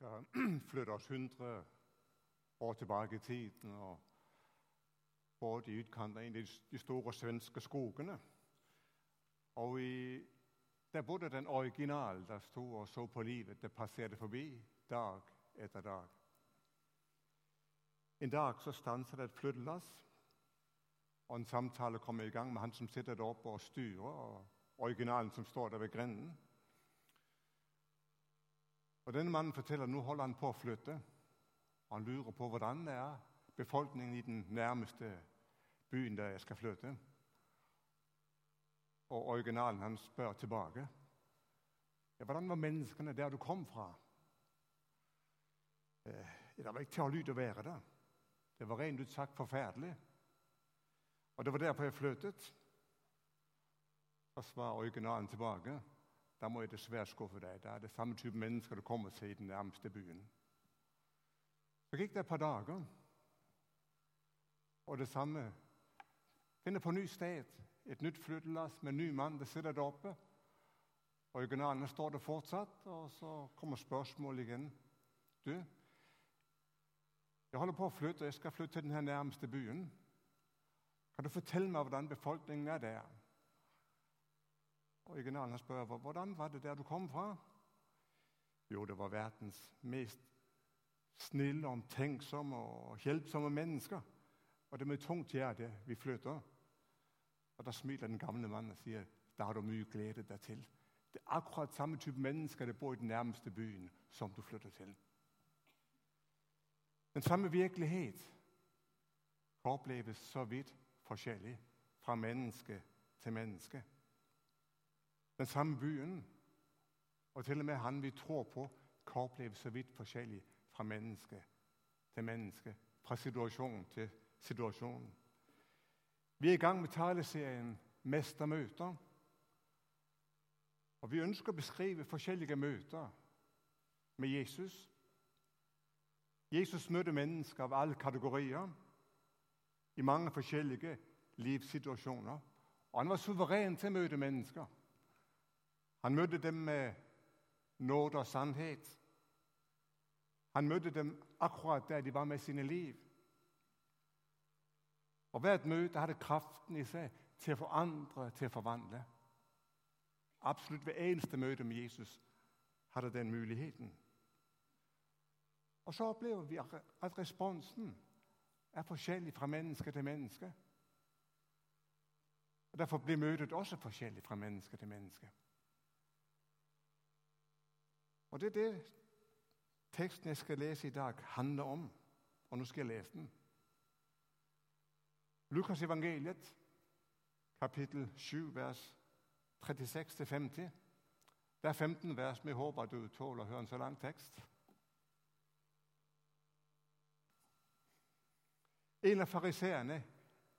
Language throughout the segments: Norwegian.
skal flytte oss 100 år tilbake i tiden. og Både i utkanten av de store svenske skogene. Og i, der bodde den originale der sto og så på livet. Det passerte forbi dag etter dag. En dag så stanset det et flyttelass, og en samtale kom i gang med han som sitter der oppe og styrer, og originalen som står der ved grenden. Og Denne mannen forteller at nå holder han på å flytte. Og han lurer på hvordan det er befolkningen i den nærmeste byen der jeg skal flytte. Og originalen han spør tilbake. Ja, hvordan var menneskene der du kom fra? Eh, det var ikke til å lyde å være der. Det var rent ut sagt forferdelig. Og det var derfor jeg flyttet. Så svarer originalen tilbake. Da må jeg dessverre skuffe deg. Det er det samme type mennesker du kommer til i den nærmeste byen. Så gikk det et par dager, og det samme finner på ny sted. Et nytt flyttelass med ny mann. Det sitter der oppe. Originalene står der fortsatt, og så kommer spørsmålet igjen. Du, jeg holder på å flytte, og jeg skal flytte til den nærmeste byen. Kan du fortelle meg hvordan befolkningen er der? Originalen spør hvordan var det der du kom fra. Jo, det var verdens mest snille, omtenksomme og hjelpsomme mennesker. Og det er med tungt hjerte vi flytter. Og Da smiler den gamle mannen og sier da har du mye glede deg til. Det er akkurat samme type mennesker det bor i den nærmeste byen som du flytter til. Den samme virkelighet oppleves så vidt forskjellig fra menneske til menneske den samme byen. Og til og med han vi tror på, kan oppleve så vidt forskjellig fra menneske til menneske, fra situasjon til situasjon. Vi er i gang med taleserien 'Mestermøter'. Og Vi ønsker å beskrive forskjellige møter med Jesus. Jesus møter mennesker av alle kategorier i mange forskjellige livssituasjoner. Og han var suveren til å møte mennesker. Han møtte dem med nåde og sannhet. Han møtte dem akkurat der de var med sine liv. Og Hvert møte hadde kraften i seg til å forandre, til å forvandle. Absolutt hver eneste møte med Jesus hadde den muligheten. Og så opplever vi at responsen er forskjellig fra menneske til menneske. Og Derfor blir møtet også forskjellig fra menneske til menneske. Og Det er det teksten jeg skal lese i dag, handler om. Og nå skal jeg lese den. Lukas evangeliet, kapittel 7, vers 36-50. Det er 15 vers. Vi håper du tåler å høre en så lang tekst. En av fariseerne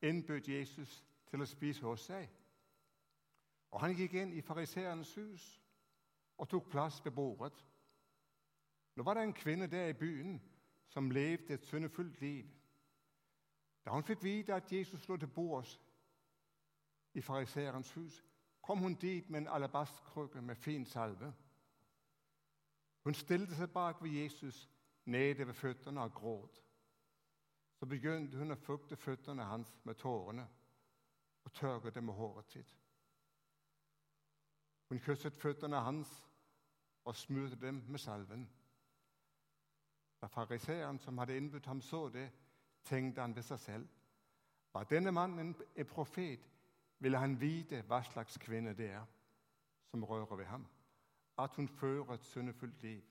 innbød Jesus til å spise hos seg. Og Han gikk inn i fariseerens hus og tok plass ved bordet. Nå var det en kvinne der i byen som levde et syndefullt liv. Da hun fikk vite at Jesus lå til bords i fariseerens hus, kom hun dit med en alabastkrukke med fin salve. Hun stilte seg bak ved Jesus, nede ved føttene og gråt. Så begynte hun å fukte føttene hans med tårene og tørke dem med håret sitt. Hun kysset føttene hans og smurte dem med salven. Da fariseeren som hadde innbudt ham, så det, tenkte han ved seg selv. Var denne mannen en profet, ville han vite hva slags kvinne det er som rører ved ham, at hun fører et syndefullt liv.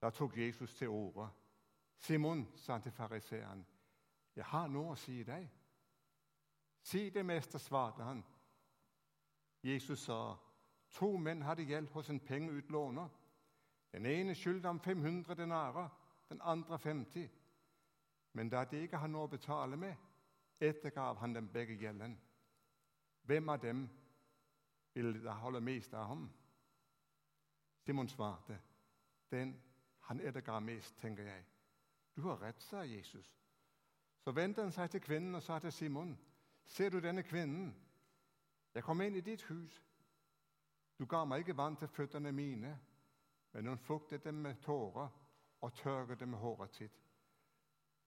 Da tok Jesus til orde. 'Simon', sa han til fariseeren, 'jeg har noe å si deg.' 'Si det, mester', svarte han. Jesus sa, To menn hadde gjeld hos en pengeutlåner. Den ene skyldte ham 500 denarer, den andre 50. Men da de ikke har noe å betale med, ettergav han dem begge gjelden. Hvem av dem ville da holde mest av ham? Simon svarte, den han ettergav mest, tenker jeg. Du har rett, sa Jesus. Så vendte han seg til kvinnen og sa til Simon, ser du denne kvinnen? Jeg kom inn i ditt hus. Du ga meg ikke vann til føttene mine, men hun fugtet dem med tårer og tørket dem med håret sitt.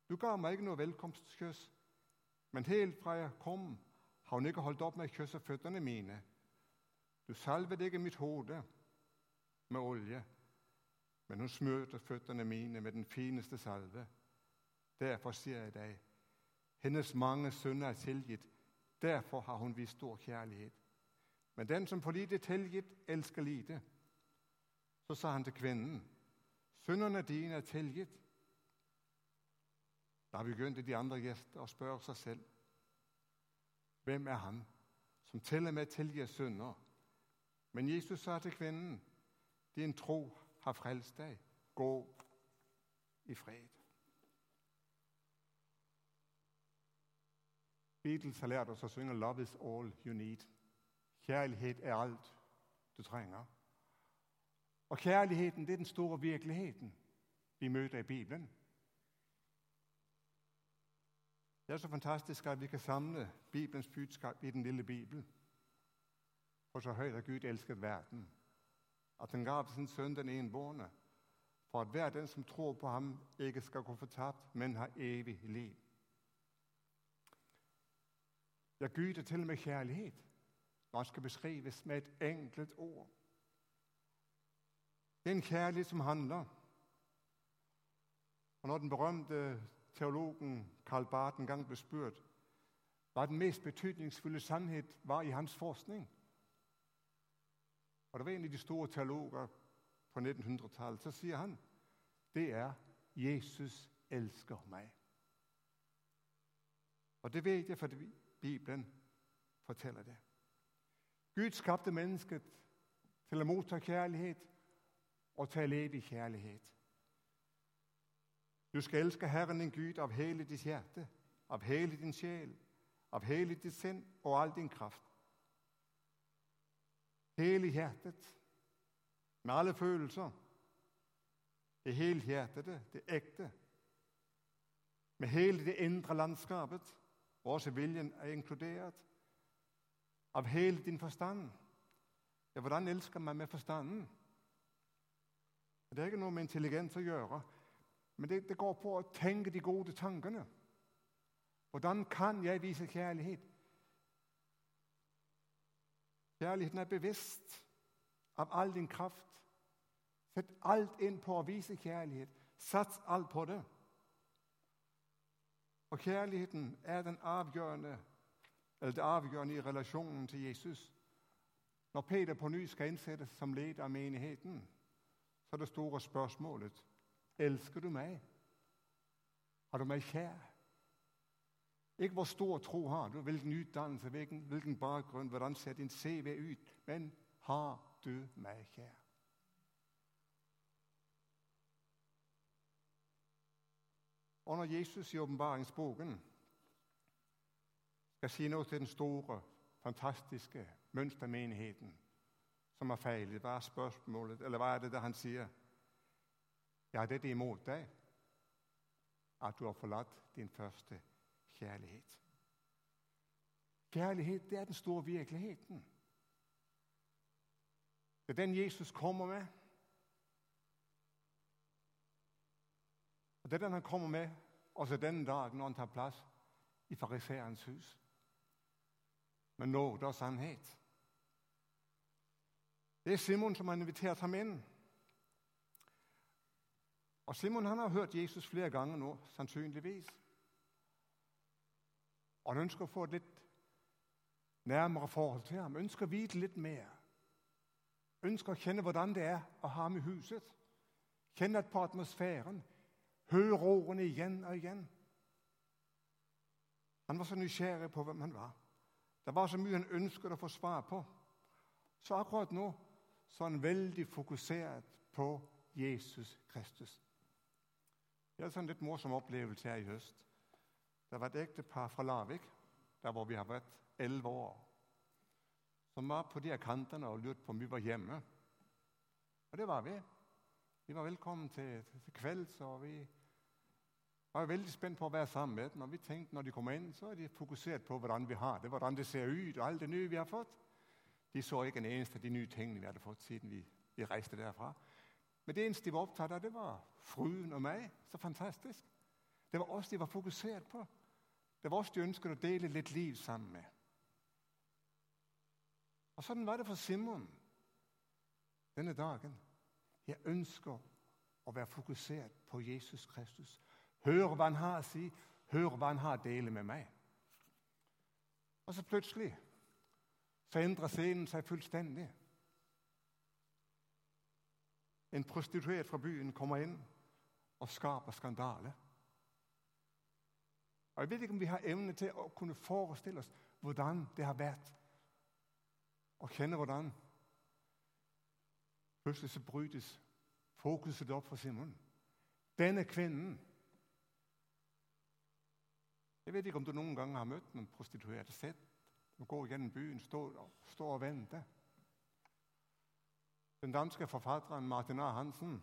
Du ga meg ikke noe velkomstkyss, men helt fra jeg kom, har hun ikke holdt opp med å kysse føttene mine. Du salvet ikke mitt hode med olje, men hun smurte føttene mine med den fineste salve. Derfor sier jeg deg, hennes mange synder er tilgitt. Derfor har hun vist stor kjærlighet. Men den som får lite tilgitt, elsker lite. Så sa han til kvinnen, synderne dine er tilgitt. Da begynte de andre gjester å spørre seg selv, hvem er han som til og med tilgir synder? Men Jesus sa til kvinnen, din tro har frelst deg. Gå i fred. Beatles har lært oss å synge 'Love is all you need'. Kjærlighet er alt du trenger. Og kjærligheten det er den store virkeligheten vi møter i Bibelen. Det er så fantastisk at vi kan samle Bibelens budskap i den lille Bibelen. For så høyt har Gud elsket verden, at han gav sin sønn den enbårne, for at hver den som tror på ham, ikke skal gå fortapt, men har evig liv. Ja, Gud er til og med kjærlighet han skal beskrives med et enkelt ord. Det er en kjærlighet som handler. Og Når den berømte teologen Karl Barth en gang ble spurt hva den mest betydningsfulle sannhet var i hans forskning Og Det var en av de store teologer på 1900-tallet. Så sier han det er Jesus elsker meg. Og det vet jeg fordi Bibelen forteller det. Gud skapte mennesket til å motta kjærlighet og til å leve i kjærlighet. Du skal elske Herren din Gud av hele ditt hjerte, av hele din sjel, av hele ditt sinn og all din kraft. Hele hjertet, med alle følelser. Det helhjertede, det ekte. Med hele det indre landskapet. Også viljen er inkludert. Av hele din forstand. Ja, hvordan elsker man med forstanden? Det er ikke noe med intelligens å gjøre, men det, det går på å tenke de gode tankene. Hvordan kan jeg vise kjærlighet? Kjærligheten er bevisst av all din kraft. Sett alt inn på å vise kjærlighet. Sats alt på det. Og kjærligheten er den avgjørende, eller det avgjørende i relasjonen til Jesus. Når Peter på ny skal innsettes som leder av menigheten, så er det store spørsmålet elsker du meg. Har du meg kjær? Ikke hvor stor tro har du, hvilken utdannelse, hvilken, hvilken bakgrunn, hvordan ser din CV ut, men har du meg kjær? Og når Jesus i åpenbaringsboken skal si noe til den store, fantastiske mønstermenigheten som har feilet, hva er spørsmålet, eller hva er det han sier? Ja, det er imot deg at du har forlatt din første kjærlighet. Kjærlighet det er den store virkeligheten. Det er den Jesus kommer med. Og Det er den han kommer med også denne dagen når han tar plass i fariseerens hus. Med nåde og sannhet. Det er Simon som har invitert ham inn. Og Simon han har hørt Jesus flere ganger nå, sannsynligvis. Og han ønsker å få et litt nærmere forhold til ham. Ønsker å vite litt mer. Ønsker å kjenne hvordan det er å ha ham i huset. Kjenne på atmosfæren. Høre ordene igjen og igjen. Han var så nysgjerrig på hvem han var. Det var så mye han ønsket å få svar på. Så akkurat nå så er han veldig fokusert på Jesus Kristus. Det er en litt morsom opplevelse her i høst. Det var et ektepar fra Lavik, der hvor vi har vært elleve år, som var på de kantene og lurte på om vi var hjemme. Og det var vi. Vi var velkommen til, til kvelds, og vi jeg er veldig spent på å være sammen med dem. og vi tenkte Når de kommer inn, så er de fokusert på hvordan vi har det, hvordan det ser ut, og alt det nye vi har fått. De så ikke en eneste av de nye tingene vi hadde fått siden vi, vi reiste derfra. Men det eneste de var opptatt av, det var fruen og meg. Så fantastisk. Det var oss de var fokusert på. Det var oss de ønsket å dele litt liv sammen med. Og Sånn var det for Simon denne dagen. Jeg ønsker å være fokusert på Jesus Kristus. Hør hva han har å si, hør hva han har å dele med meg. Og så plutselig så endrer scenen seg fullstendig. En prostituert fra byen kommer inn og skaper skandale. Og Jeg vet ikke om vi har evne til å kunne forestille oss hvordan det har vært og kjenne hvordan Plutselig så brytes fokuset opp for Simon. Denne kvinnen Jeg vet ikke om du noen gang har møtt noen prostituerte. Sett de går gjennom byen, står, står og venter. Den danske forfatteren Martin A. Hansen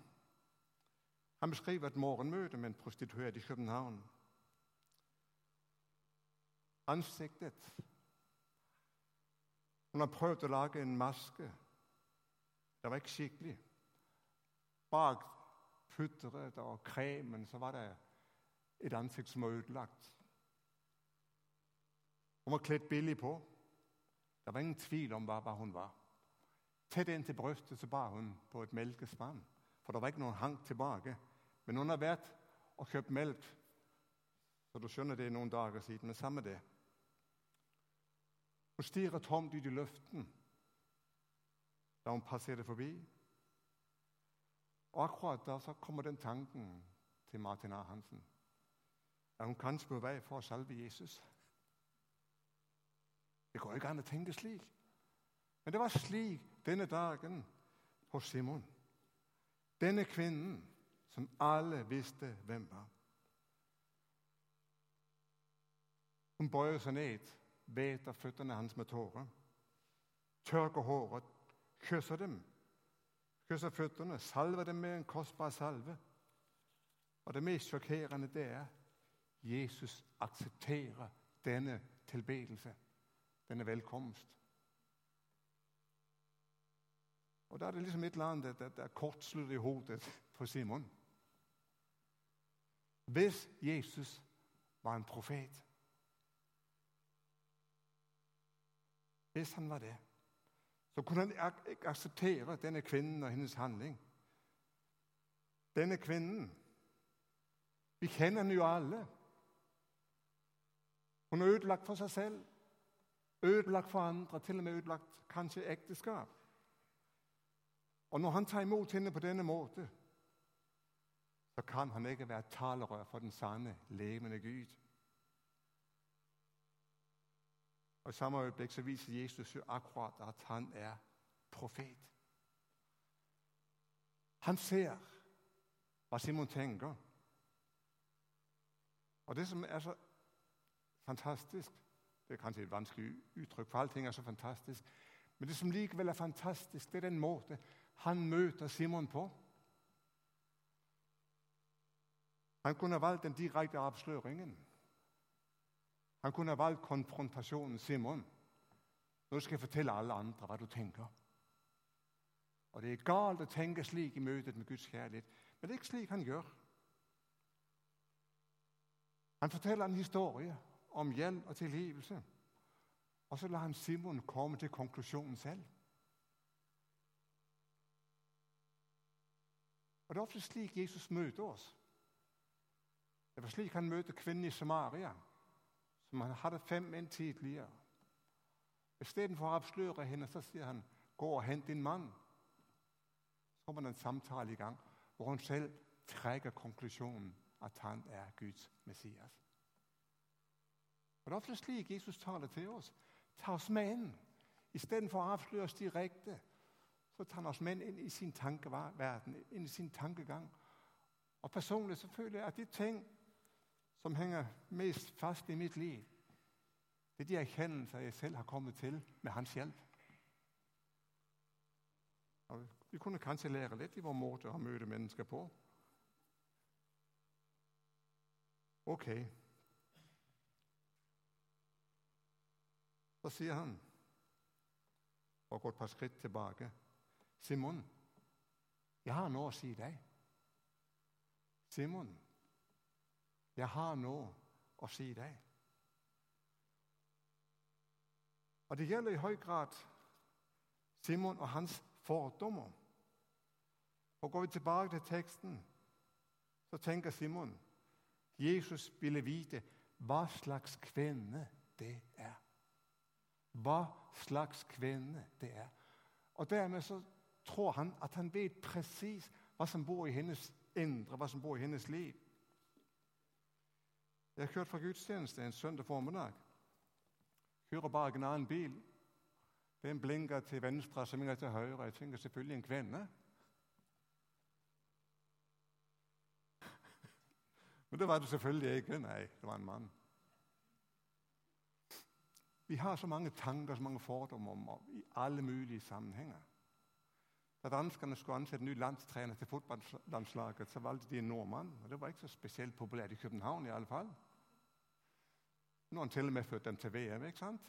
han beskriver et morgenmøte med en prostituert i København. Ansiktet Hun har prøvd å lage en maske. Det var ikke skikkelig. Bak putteret og kremen så var det et ansikt som var ødelagt. Hun var kledd billig på. Det var ingen tvil om hva, hun var. Tett inntil brystet så bar hun på et melkespann, for det var ikke noen hang tilbake. Men hun har vært og kjøpt melk, så du skjønner det er noen dager siden. Men samme det. Hun stirrer tomt ut i løften da hun passerer forbi. Og akkurat da så kommer den tanken til Martin A. Hansen. Er hun kanskje på vei for å salve Jesus? Det går ikke an å tenke slik. Men det var slik denne dagen hos Simon. Denne kvinnen som alle visste hvem var. Hun bøyer seg ned, beter føttene hans med tårer, tørker håret, kysser dem, kysser føttene, salver dem med en kostbar salve. Og det mest sjokkerende det er Jesus aksepterer denne tilbedelse, denne velkomst. Og Da er det liksom et eller annet det, er kortslutt i hodet på Simon. Hvis Jesus var en profet Hvis han var det, så kunne han ikke akseptere denne kvinnen og hennes handling. Denne kvinnen Vi kjenner henne jo alle. Hun er ødelagt for seg selv, ødelagt for andre, til og med ødelagt kanskje ekteskap. Og når han tar imot henne på denne måte, så kan han ikke være talerør for den sanne, levende Gud. Og I samme øyeblikk så viser Jesus jo akkurat at han er profet. Han ser hva Simon tenker. Og det som er så fantastisk Det er kanskje et vanskelig uttrykk, for allting er så fantastisk. Men det som likevel er fantastisk, det er den måten han møter Simon på. Han kunne ha valgt den direkte avsløringen. Han kunne ha valgt konfrontasjonen. Simon, nå skal jeg fortelle alle andre hva du tenker. Og Det er galt å tenke slik i møtet med Guds kjærlighet, men det er ikke slik han gjør. Han forteller en historie om hjelp og tilgivelse. Og så lar han Simon komme til konklusjonen selv. Og Det er ofte slik Jesus møter oss. Det var slik han møter kvinnen i Samaria, som han hadde fem menn tidligere. Istedenfor å avsløre henne, så sier han, 'Gå og hent din mann.' Så kommer det en samtale i gang hvor hun selv trekker konklusjonen at han er Guds Messias. Og Det er ofte slik Jesus taler til oss. Ta oss med inn. Istedenfor å avsløre oss direkte, så tar han oss med inn i sin tankeverden, inn i sin tankegang. Og Personlig så føler jeg at de ting som henger mest fast i mitt liv, det er de erkjennelser jeg selv har kommet til med hans hjelp. Og vi kunne kanskje lære litt i vår måte å møte mennesker på. Ok. Så sier han, og går et par skritt tilbake, Simon, Jeg har noe å si deg. Simon, jeg har noe å si deg. Og det gjelder i høy grad Simon og hans fordommer. Og Går vi tilbake til teksten, så tenker Simon Jesus ville vite hva slags kvinne det er. Hva slags kvinne det er. Og Dermed så tror han at han vet presis hva som bor i hennes indre, hva som bor i hennes liv. Jeg har kjørt fra gudstjeneste en søndag formiddag. Kjører bak en annen bil. Den blinker til venstre, som til høyre. Jeg tenker selvfølgelig en kvinne. Men det var det selvfølgelig ikke. Nei, det var en mann. Vi har så mange tanker så mange fordommer i alle mulige sammenhenger. Da danskene skulle ansette ny landstrener til fotballandslaget, så valgte de en nordmann. og Det var ikke så spesielt populært i København. i alle fall. Nå har han til og med ført dem til VM. ikke sant?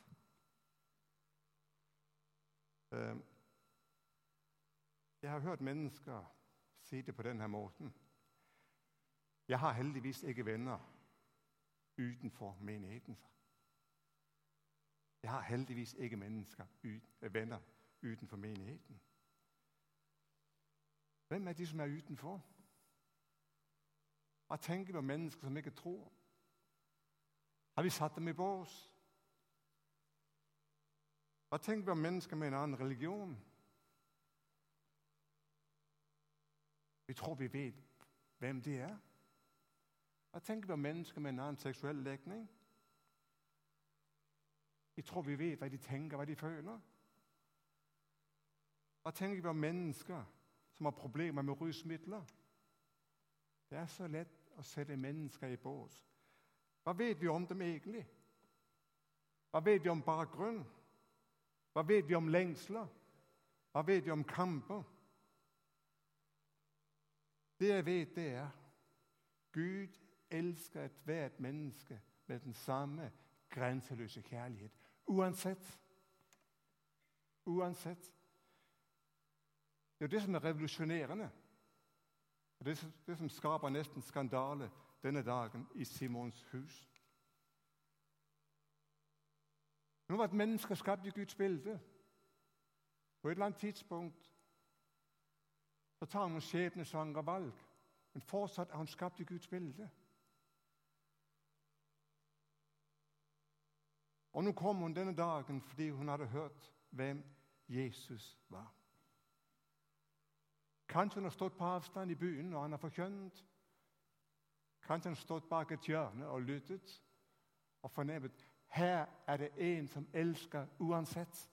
Jeg har hørt mennesker si det på denne måten. Jeg har heldigvis ikke venner utenfor menigheten. Jeg har heldigvis ikke mennesker, venner utenfor menigheten. Hvem er de som er utenfor? Hva tenker vi om mennesker som ikke tror? Har vi satt dem i bås? Hva tenker vi om mennesker med en annen religion? Vi tror vi vet hvem de er. Hva tenker vi om mennesker med en annen seksuell legning? Vi tror vi vet hva de tenker, hva de føler. Hva tenker vi om mennesker som har problemer med rusmidler? Det er så lett å sette mennesker i bås. Hva vet vi om dem egentlig? Hva vet vi om bakgrunn? Hva vet vi om lengsler? Hva vet vi om kamper? Det jeg vet, det er Gud elsker ethvert menneske med den samme grenseløse kjærlighet. Uansett. Uansett. Det er jo det som er revolusjonerende. Det er det som skaper nesten skandale denne dagen i Simons hus. Nå var et menneske skapt i Guds bilde. På et eller annet tidspunkt så tar han noen skjebnesvangre valg. Men fortsatt er han skapt i Guds bilde. Og nå kom hun denne dagen fordi hun hadde hørt hvem Jesus var. Kanskje hun har stått på avstand i byen når han har forkjønt. Kanskje hun har stått bak et hjørne og lyttet og fornemmet her er det en som elsker uansett.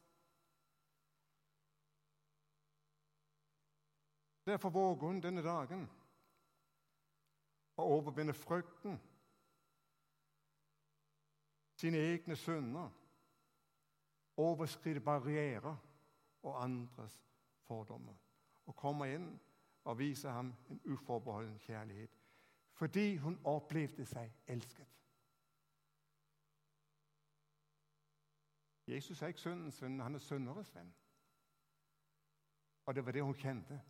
Derfor våger hun denne dagen å overvinne frykten sine egne synder, overskride barrierer og andres fordommer. Og komme inn og vise ham en uforbeholden kjærlighet. Fordi hun opplevde seg elsket. Jesus er ikke syndens venn, han er synderes venn. Og det var det hun kjente.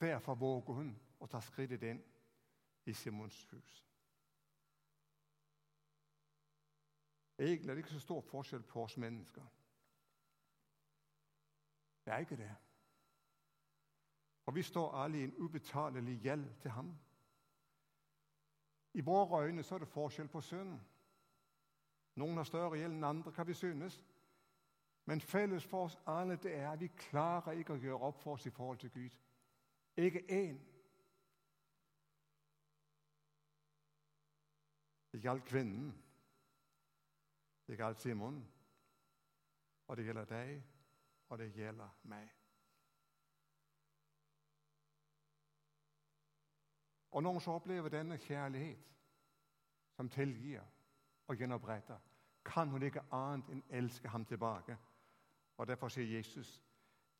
Derfor våger hun å ta skrittet inn i Simons hus. Egentlig er det ikke så stor forskjell på oss mennesker. Det er ikke det. Og vi står alle i en ubetalelig gjeld til ham. I våre øyne så er det forskjell på synd. Noen har større gjeld enn andre, hva vi synes. Men felles for oss alle det er at vi klarer ikke å gjøre opp for oss i forhold til Gud. Ikke én. Det gjaldt kvinnen. Det gjaldt Simon, og det gjelder deg, og det gjelder meg. Og når vi så opplever denne kjærlighet som tilgir og gjenoppretter, kan hun ikke annet enn elske ham tilbake. Og Derfor sier Jesus,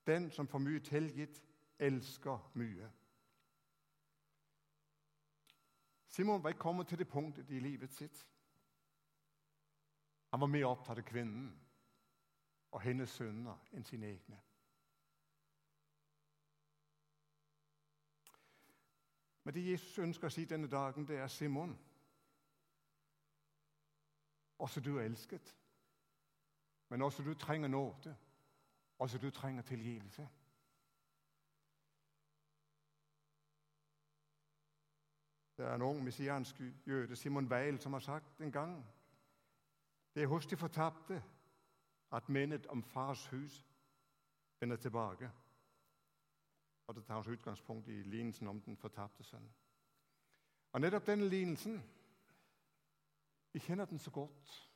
'Den som får mye tilgitt, elsker mye'. Simon var ikke kommet til det punktet i livet sitt han var mer opptatt av kvinnen og hennes sønner enn sine egne. Men det Jesus ønsker å si denne dagen, det er Simon. Også du er elsket. Men også du trenger nåde. Også du trenger tilgivelse. Det er en ung messiansk jøde, Simon Weil, som har sagt en gang det er hos de fortapte at minnet om fars hus vender tilbake. Og Det tar utgangspunkt i lignelsen om den fortapte sønnen. Og Nettopp denne lignelsen Vi kjenner den så godt.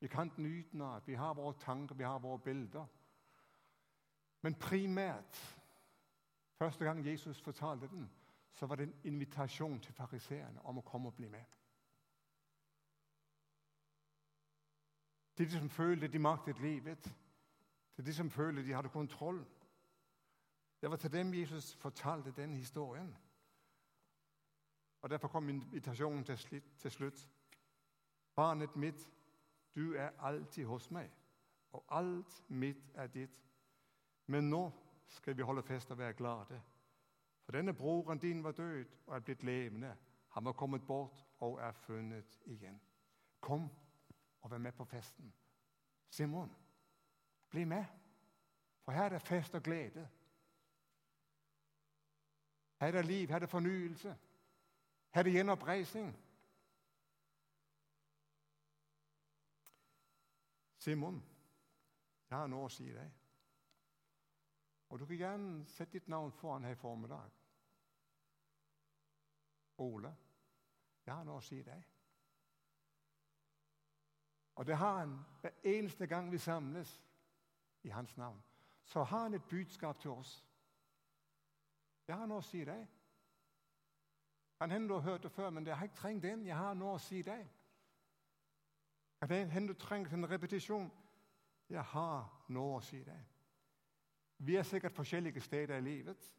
Vi kan den utenat. Vi har våre tanker, vi har våre bilder. Men primært, første gang Jesus fortalte den, så var det en invitasjon til fariseerne om å komme og bli med. Til de som følte de maktet livet, til de som følte de hadde kontroll. Det var til dem Jesus fortalte den historien. Og Derfor kom invitasjonen til slutt. Barnet mitt, du er alltid hos meg, og alt mitt er ditt. Men nå skal vi holde fest og være glade. For denne broren din var død og er blitt levende. Han var kommet bort og er funnet igjen. Kom og vær med på festen. Simon, bli med. For her er det fest og glede. Her er det liv, her er det fornyelse. Her er det gjenoppreisning. Simon, jeg har noe å si deg. Og du kan gjerne sette ditt navn foran her i formiddag. Ole, jeg har noe å si deg. Og det har han hver eneste gang vi samles i hans navn. Så har han et budskap til oss. Jeg har noe å si deg. Kan hende du har hørt det før, men det har ikke trengt den. Jeg har noe å si deg. Kan hende du trenger en repetisjon. Jeg har noe å si deg. Vi er sikkert forskjellige steder i livet.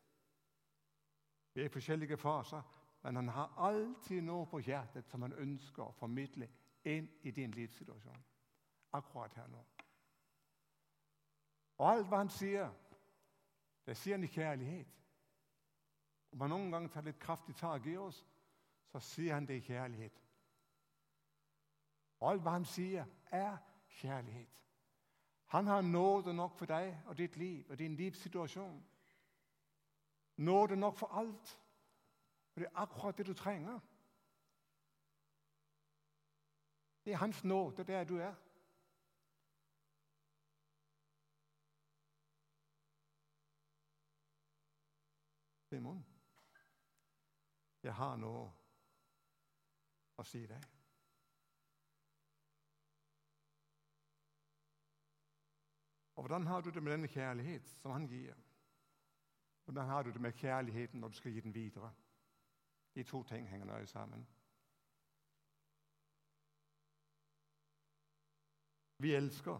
Vi er i forskjellige faser. Men han har alltid noe på hjertet som han ønsker å formidle inn i din livssituasjon. Akkurat her nå. Og alt hva han sier, det sier han i kjærlighet. Om han noen ganger tar litt kraftig tak i oss, så sier han det i kjærlighet. Og Alt hva han sier, er kjærlighet. Han har nåde nok for deg og ditt liv og din livssituasjon. Nåde nok for alt. Og det er akkurat det du trenger. Det er Hans nåde der du er. Simon, jeg har noe å si deg. Og Hvordan har du det med denne kjærlighet som han gir? Hvordan har du det med kjærligheten når du skal gi den videre? De to ting henger nøye sammen. Vi elsker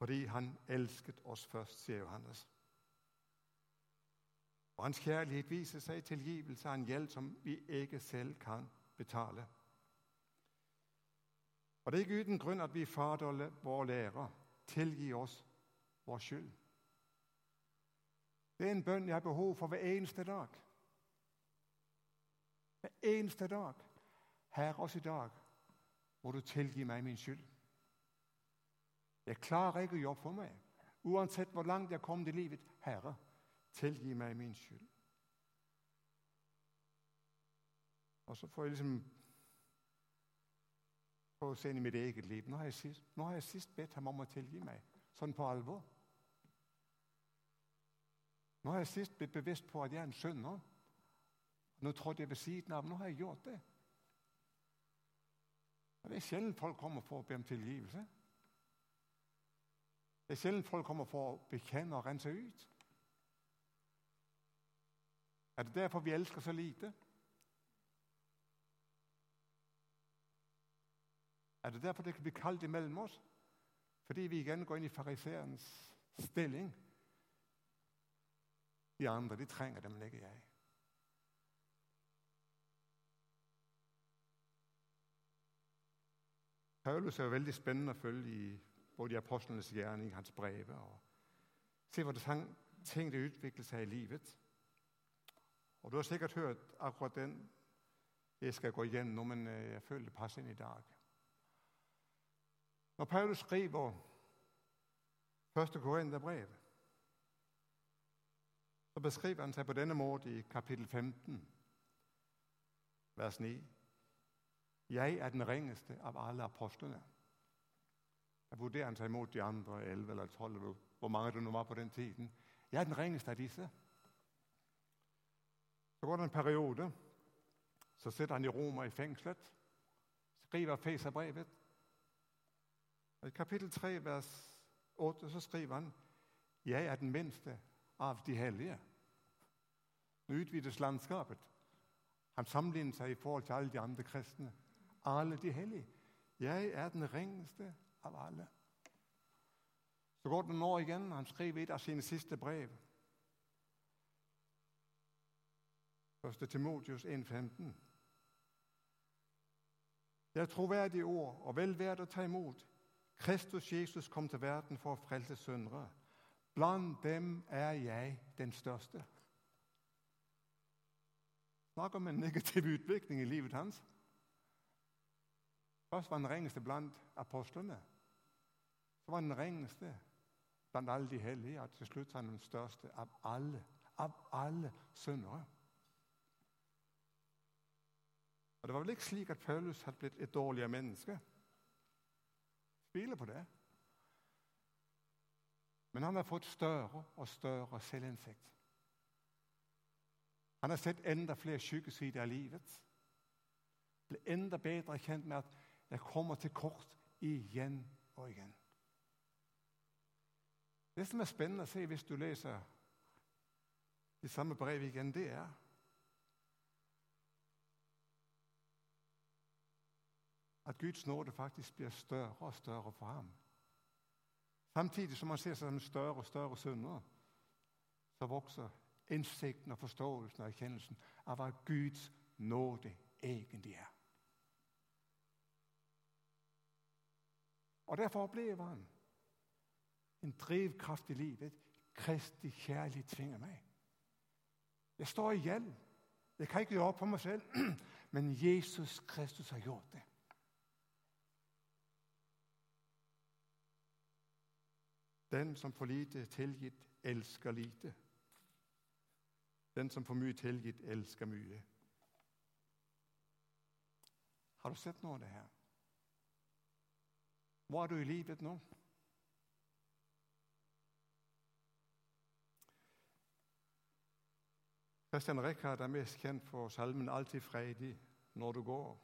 fordi han elsket oss først, sier Johannes. Og Hans kjærlighet viser seg tilgivelse av en gjeld som vi ikke selv kan betale. Og Det er ikke uten grunn at vi Fader vår lærer tilgi oss vår skyld. Det er en bønn jeg har behov for hver eneste dag. Hver eneste dag. Her også i dag må du tilgi meg min skyld. Jeg klarer ikke å jobbe for meg, uansett hvor langt jeg kom i livet. Herre, tilgi meg min skyld. Og så får jeg liksom prøve å se inn i mitt eget liv. Nå har jeg sist, nå har jeg sist bedt ham om å tilgi meg, sånn på alvor. Nå har jeg sist blitt bevisst på at jeg er en synder. Nå trådte jeg ved siden av. Nå har jeg gjort det. Det er sjelden folk kommer for å be om tilgivelse. Det er sjelden folk kommer for å bekjenne og rense ut. Er det derfor vi elsker så lite? Er det derfor det kan bli kaldt imellom oss? Fordi vi igjen går inn i fariseerens stilling. De andre de trenger det, men ikke jeg. Paulus er jo veldig spennende å følge i både i apostlenes gjerning, hans breve. og Se hvordan ting det utvikler seg i livet. Og Du har sikkert hørt akkurat den jeg skal gå igjennom, men øh, jeg føler det passer inn i dag. Når Paulus skriver første Korinterbrev, så beskriver han seg på denne måten i kapittel 15, vers 9. Jeg er den ringeste av alle apostlene. Jeg vurderer han seg imot de andre 11 eller 12, hvor mange det nå var på den tiden. Jeg er den ringeste av disse. Så går det en periode. Så sitter han i Roma i fengselet, skriver Feserbrevet. I kapittel 3, vers 8 så skriver han jeg er den minste av de hellige. Nå utvides landskapet. Han sammenligner seg i forhold til alle de andre kristne. Alle de hellige. Jeg er den ringeste av alle. Så går det nå igjen. Han skriver et av sine siste brev. 1. Timotius 1,15. Det er troverdige ord og vel verdt å ta imot. Kristus Jesus kom til verden for å frelse syndere. Blant dem er jeg den største. Snakk om en negativ utvikling i livet hans. Først var han den rengeste blant apostlene. Så var han den rengeste blant alle de hellige. Og til slutt var han den største av alle. Av alle syndere. Og Det var vel ikke slik at Paulus hadde blitt et dårligere menneske. Tviler på det. Men han har fått større og større selvinnsikt. Han har sett enda flere sykesider av livet. Ble enda bedre kjent med at jeg kommer til kort igjen og igjen. Det som er spennende å se hvis du leser de samme brev igjen, det er at Guds nåde faktisk blir større og større for ham. Samtidig som han ser seg som større og større synder, så vokser innsikten og forståelsen og erkjennelsen av hva Guds nåde egentlig er. Og Derfor opplever han en drivkraft i livet. Kristi kjærlighet tvinger meg. Jeg står i gjeld. Jeg kan ikke gjøre for meg selv, men Jesus Kristus har gjort det. Den som får lite tilgitt, elsker lite. Den som får mye tilgitt, elsker mye. Har du sett noe av det her? Er du i livet nå? Christian Rikard er mest kjent for salmen 'Alltid freidig når du går'.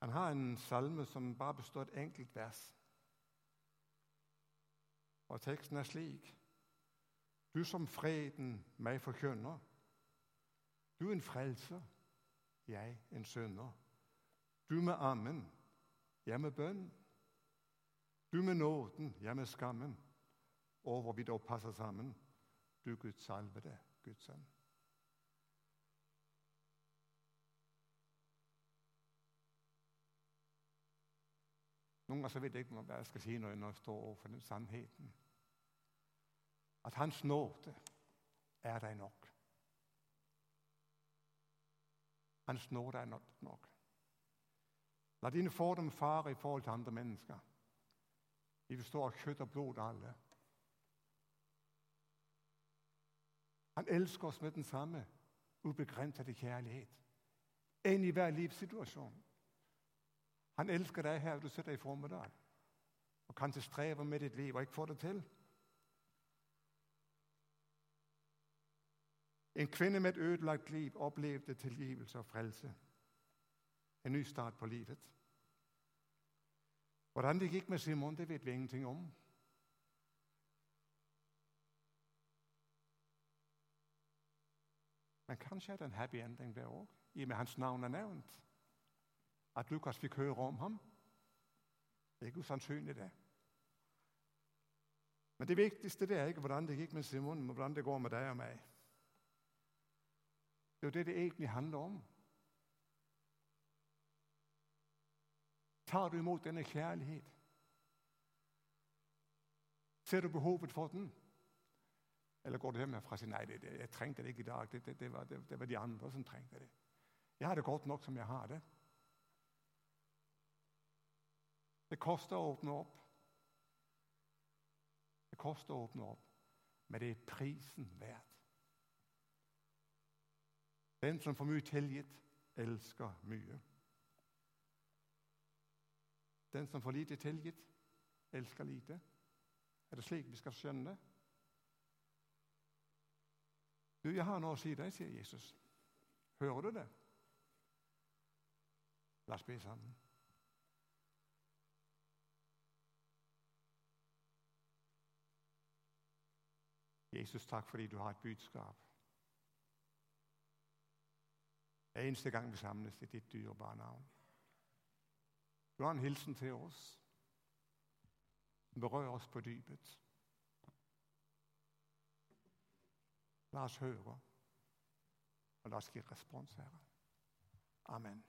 Han har en salme som bare består av et enkelt vers. Og teksten er slik Du som freden meg forkynner. Du en frelser, jeg en synder. Du med ammen, jeg med bønn. Du med nåden, jeg med skammen. Og hvor vi da passer sammen. Du Guds salvede, Guds sønn. Noen ganger så vet jeg ikke hva jeg skal si når jeg står overfor den sannheten at Hans nåde er deg nok. Hans nåde er nok. La dine fordommer fare i forhold til andre mennesker. Vi består av kjøtt og blod, alle. Han elsker oss med den samme ubegrensede kjærlighet. Enn i hver livssituasjon. Han elsker deg her du sitter i formiddag og kanskje strever med ditt liv og ikke får det til. En kvinne med et ødelagt liv opplevde tilgivelse og frelse. En ny start på livet. Hvordan det gikk med Simon, det vet vi ingenting om. Men kanskje er det en happy ending der òg, i og med hans navn er nevnt. At Lukas fikk høre om ham. Det er ikke usannsynlig, det. Men det viktigste det er ikke hvordan det gikk med Simon, men hvordan det går med deg og meg. Det er jo det det egentlig handler om. Tar du imot denne kjærlighet? Ser du behovet for den? Eller går du hjemmefra og sier nei, det, det, jeg trengte det ikke i dag. Det, det, var, var, de andre som trengte det. Jeg har det godt nok som jeg har det. Det koster å åpne opp. Det koster å åpne opp, men det er prisen verdt. Den som får mye tilgitt, elsker mye. Den som får lite tilgitt, elsker lite. Er det slik vi skal skjønne det? Du, jeg har noe å si deg, sier Jesus. Hører du det? La oss be sammen. Jesus, takk fordi du har et budskap. Eneste gang vi samles i ditt dyrebare navn. Du har en hilsen til oss Berør oss på dypet. La oss høre, og la oss gi respons, Herre. Amen.